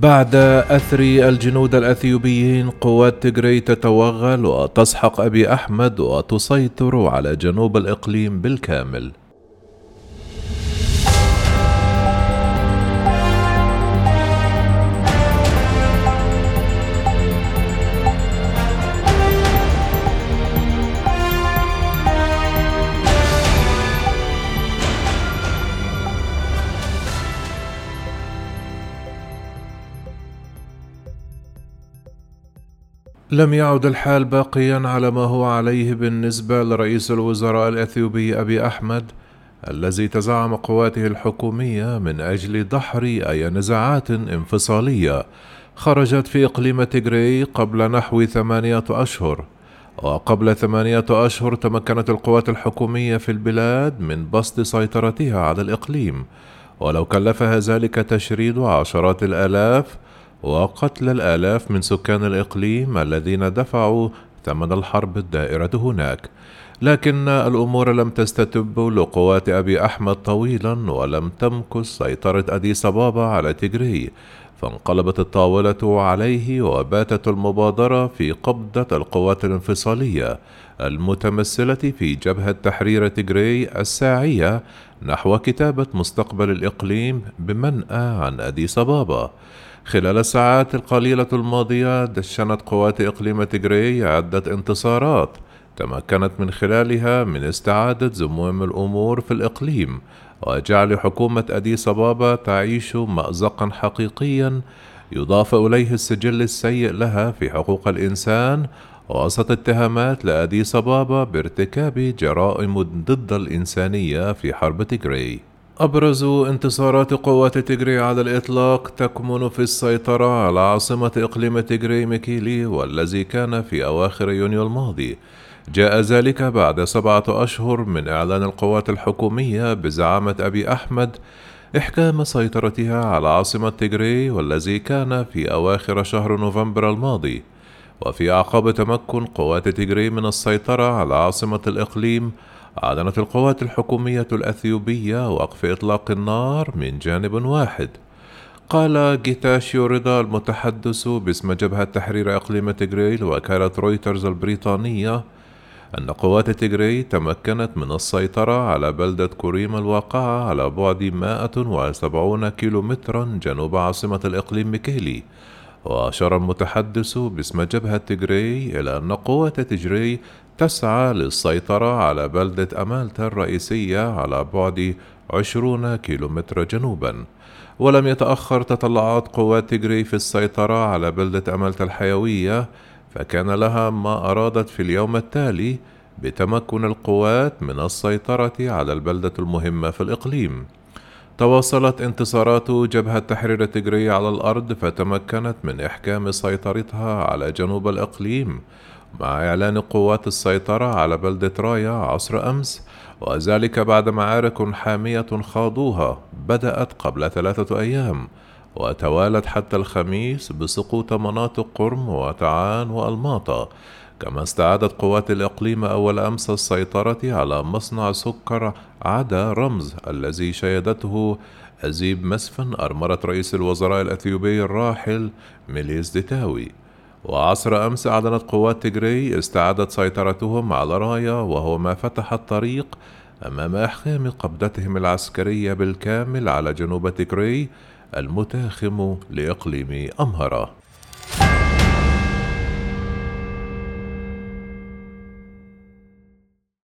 بعد أثر الجنود الأثيوبيين قوات تجري تتوغل وتسحق أبي أحمد وتسيطر على جنوب الإقليم بالكامل. لم يعد الحال باقيا على ما هو عليه بالنسبة لرئيس الوزراء الأثيوبي أبي أحمد الذي تزعم قواته الحكومية من أجل دحر أي نزاعات انفصالية. خرجت في إقليم تيغري قبل نحو ثمانية أشهر وقبل ثمانية أشهر تمكنت القوات الحكومية في البلاد من بسط سيطرتها على الإقليم. ولو كلفها ذلك تشريد عشرات الآلاف وقتل الآلاف من سكان الإقليم الذين دفعوا ثمن الحرب الدائرة هناك. لكن الأمور لم تستتب لقوات أبي أحمد طويلا ولم تمكث سيطرة أديس أبابا على تجري. فانقلبت الطاولة عليه وباتت المبادرة في قبضة القوات الانفصالية المتمثلة في جبهة تحرير تجري الساعية نحو كتابة مستقبل الإقليم بمنأى عن أديس أبابا. خلال الساعات القليلة الماضية دشنت قوات إقليم تيغري عدة انتصارات تمكنت من خلالها من استعادة زمام الأمور في الإقليم وجعل حكومة أديس أبابا تعيش مأزقا حقيقيا يضاف إليه السجل السيء لها في حقوق الإنسان وسط اتهامات لأديس أبابا بارتكاب جرائم ضد الإنسانية في حرب تيغري أبرز انتصارات قوات تيغري على الإطلاق تكمن في السيطرة على عاصمة إقليم تيغري ميكيلي والذي كان في أواخر يونيو الماضي. جاء ذلك بعد سبعة أشهر من إعلان القوات الحكومية بزعامة أبي أحمد إحكام سيطرتها على عاصمة تيغري والذي كان في أواخر شهر نوفمبر الماضي وفي أعقاب تمكن قوات تيغري من السيطرة على عاصمة الإقليم أعلنت القوات الحكومية الأثيوبية وقف إطلاق النار من جانب واحد. قال جيتاشيو ردا المتحدث باسم جبهة تحرير إقليم تيغري لوكالة رويترز البريطانية أن قوات تيغري تمكنت من السيطرة على بلدة كوريم الواقعة على بعد 170 كيلومترا جنوب عاصمة الإقليم ميكيلي وأشار المتحدث باسم جبهة تيغري إلى أن قوات تيغري تسعى للسيطرة على بلدة أمالتا الرئيسية على بعد عشرون كيلومتر جنوبا. ولم يتأخر تطلعات قوات تيغري في السيطرة على بلدة أمالتا الحيوية فكان لها ما أرادت في اليوم التالي بتمكن القوات من السيطرة على البلدة المهمة في الإقليم. تواصلت انتصارات جبهة تحرير تيغري على الأرض فتمكنت من إحكام سيطرتها على جنوب الإقليم مع إعلان قوات السيطرة على بلدة رايا عصر أمس وذلك بعد معارك حامية خاضوها بدأت قبل ثلاثة أيام. وتوالت حتى الخميس بسقوط مناطق قرم وتعان وألماطة كما استعادت قوات الإقليم أول أمس السيطرة على مصنع سكر عدا رمز الذي شيدته أزيب مسفن أرملة رئيس الوزراء الأثيوبي الراحل ميليز ديتاوي. وعصر أمس أعلنت قوات تجري استعادت سيطرتهم على رايا وهو ما فتح الطريق أمام إحكام قبضتهم العسكرية بالكامل على جنوب تجري المتاخم لإقليم أمهرة.